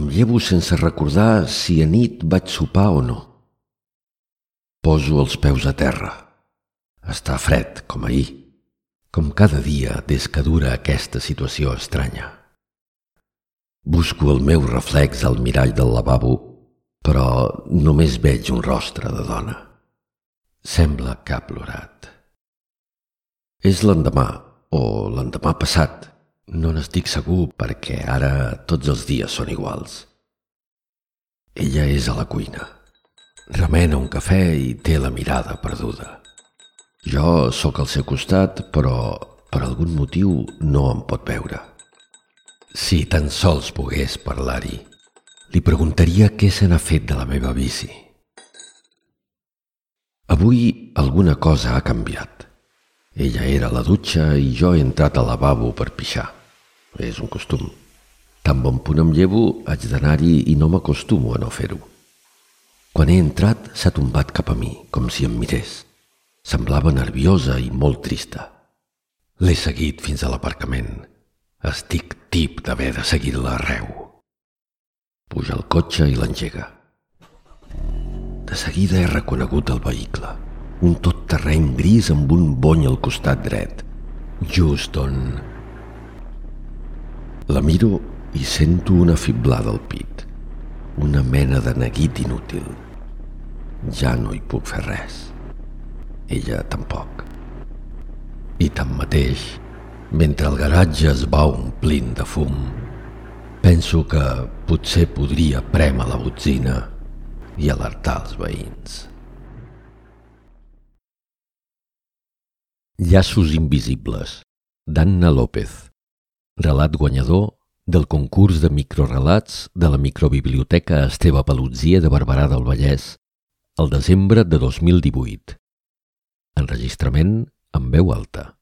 Em llevo sense recordar si a nit vaig sopar o no. Poso els peus a terra. Està fred, com ahir, com cada dia des que dura aquesta situació estranya. Busco el meu reflex al mirall del lavabo, però només veig un rostre de dona. Sembla que ha plorat. És l'endemà, o l'endemà passat, no n'estic segur perquè ara tots els dies són iguals. Ella és a la cuina. Remena un cafè i té la mirada perduda. Jo sóc al seu costat, però per algun motiu no em pot veure. Si tan sols pogués parlar-hi, li preguntaria què se n'ha fet de la meva bici. Avui alguna cosa ha canviat. Ella era a la dutxa i jo he entrat al lavabo per pixar. És un costum. Tan bon punt em llevo, haig d'anar-hi i no m'acostumo a no fer-ho. Quan he entrat, s'ha tombat cap a mi, com si em mirés. Semblava nerviosa i molt trista. L'he seguit fins a l'aparcament. Estic tip d'haver de seguir-la arreu. Puja al cotxe i l'engega. De seguida he reconegut el vehicle. Un tot terreny gris amb un bony al costat dret. Just on la miro i sento una fiblada al pit, una mena de neguit inútil. Ja no hi puc fer res. Ella tampoc. I tanmateix, mentre el garatge es va omplint de fum, penso que potser podria prémer la botzina i alertar els veïns. Llaços invisibles d'Anna López relat guanyador del concurs de microrelats de la microbiblioteca Esteve Palutzia de Barberà del Vallès el desembre de 2018. Enregistrament en veu alta.